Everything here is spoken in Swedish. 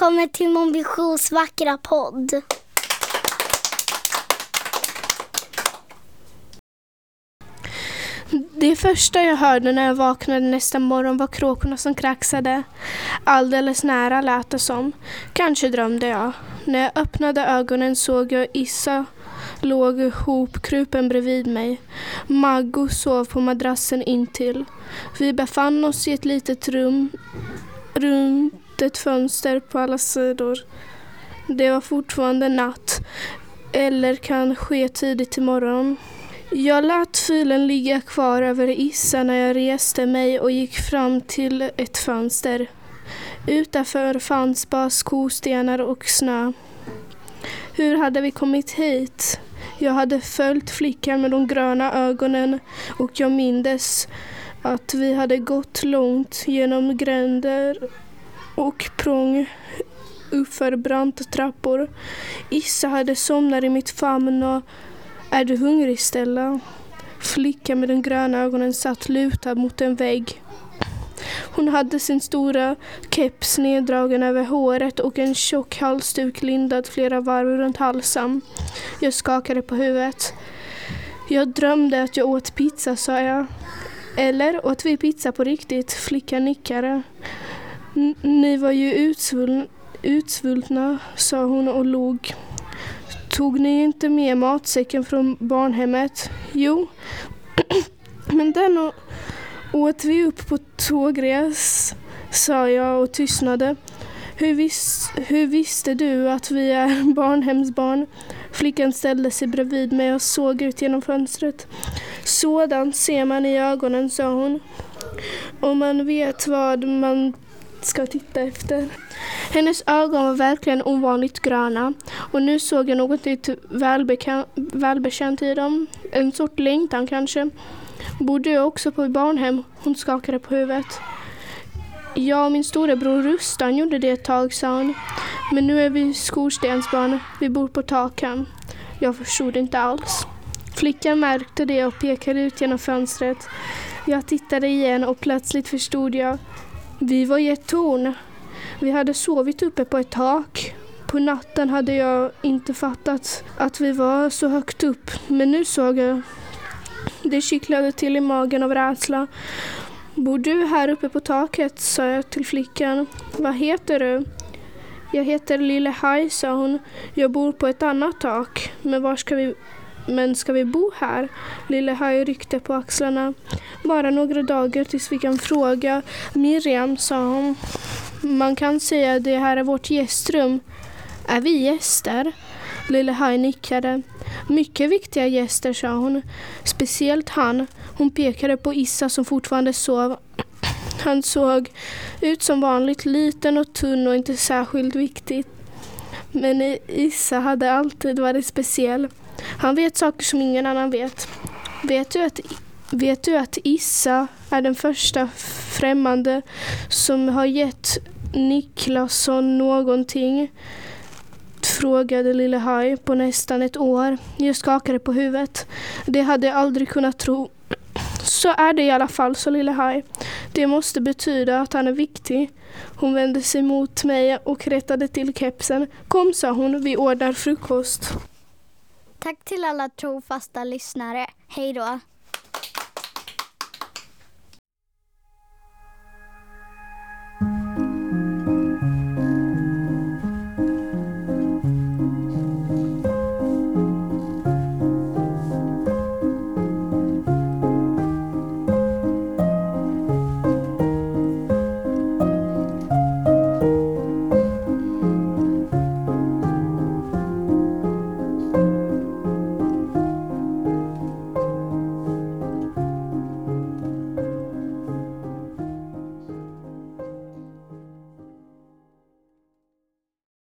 Välkommen till Mon Visions vackra podd. Det första jag hörde när jag vaknade nästa morgon var kråkorna som kraxade. Alldeles nära lät det som. Kanske drömde jag. När jag öppnade ögonen såg jag Issa låg hopkrupen bredvid mig. Maggo sov på madrassen intill. Vi befann oss i ett litet rum runt ett fönster på alla sidor. Det var fortfarande natt, eller kan ske tidigt i morgon. Jag lät filen ligga kvar över isen när jag reste mig och gick fram till ett fönster. Utanför fanns bara skostenar och snö. Hur hade vi kommit hit? Jag hade följt flickan med de gröna ögonen och jag mindes att vi hade gått långt genom gränder och prång uppför branta trappor. Issa hade somnat i mitt famn och är du hungrig Stella? Flickan med de gröna ögonen satt lutad mot en vägg. Hon hade sin stora keps neddragen över håret och en tjock halsduk lindad flera varv runt halsen. Jag skakade på huvudet. Jag drömde att jag åt pizza, sa jag. Eller åt vi pizza på riktigt? Flickan nickade. Ni var ju utsvultna, sa hon och log. Tog ni inte med matsäcken från barnhemmet? Jo, men den åt vi upp på tågres, sa jag och tystnade. Hur, vis, hur visste du att vi är barnhemsbarn? Flickan ställde sig bredvid mig och såg ut genom fönstret. Sådant ser man i ögonen, sa hon. Om man vet vad man ska titta efter. Hennes ögon var verkligen ovanligt gröna och nu såg jag något välbekänt i dem. En sort längtan kanske. Bodde jag också på barnhem? Hon skakade på huvudet. Ja, min storebror Rustan gjorde det ett tag, sa hon. Men nu är vi skorstensbarn. Vi bor på taken. Jag förstod inte alls. Flickan märkte det och pekade ut genom fönstret. Jag tittade igen och plötsligt förstod jag. Vi var i ett torn. Vi hade sovit uppe på ett tak. På natten hade jag inte fattat att vi var så högt upp, men nu såg jag. Det kittlade till i magen av rädsla. Bor du här uppe på taket? sa jag till flickan. Vad heter du? Jag heter Lille Haj, sa hon. Jag bor på ett annat tak. Men var ska vi men ska vi bo här? Lille Haj ryckte på axlarna. Bara några dagar tills vi kan fråga. Miriam, sa hon. Man kan säga att det här är vårt gästrum. Är vi gäster? Lille Haj nickade. Mycket viktiga gäster, sa hon. Speciellt han. Hon pekade på Issa som fortfarande sov. Han såg ut som vanligt liten och tunn och inte särskilt viktig. Men Issa hade alltid varit speciell. Han vet saker som ingen annan vet. Vet du att, vet du att Issa är den första främmande som har gett Niklasson någonting? Frågade Lille Haj på nästan ett år. Jag skakade på huvudet. Det hade jag aldrig kunnat tro. Så är det i alla fall, sa Lille Haj. Det måste betyda att han är viktig. Hon vände sig mot mig och rättade till kepsen. Kom, sa hon, vi ordnar frukost. Tack till alla trofasta lyssnare. Hej då!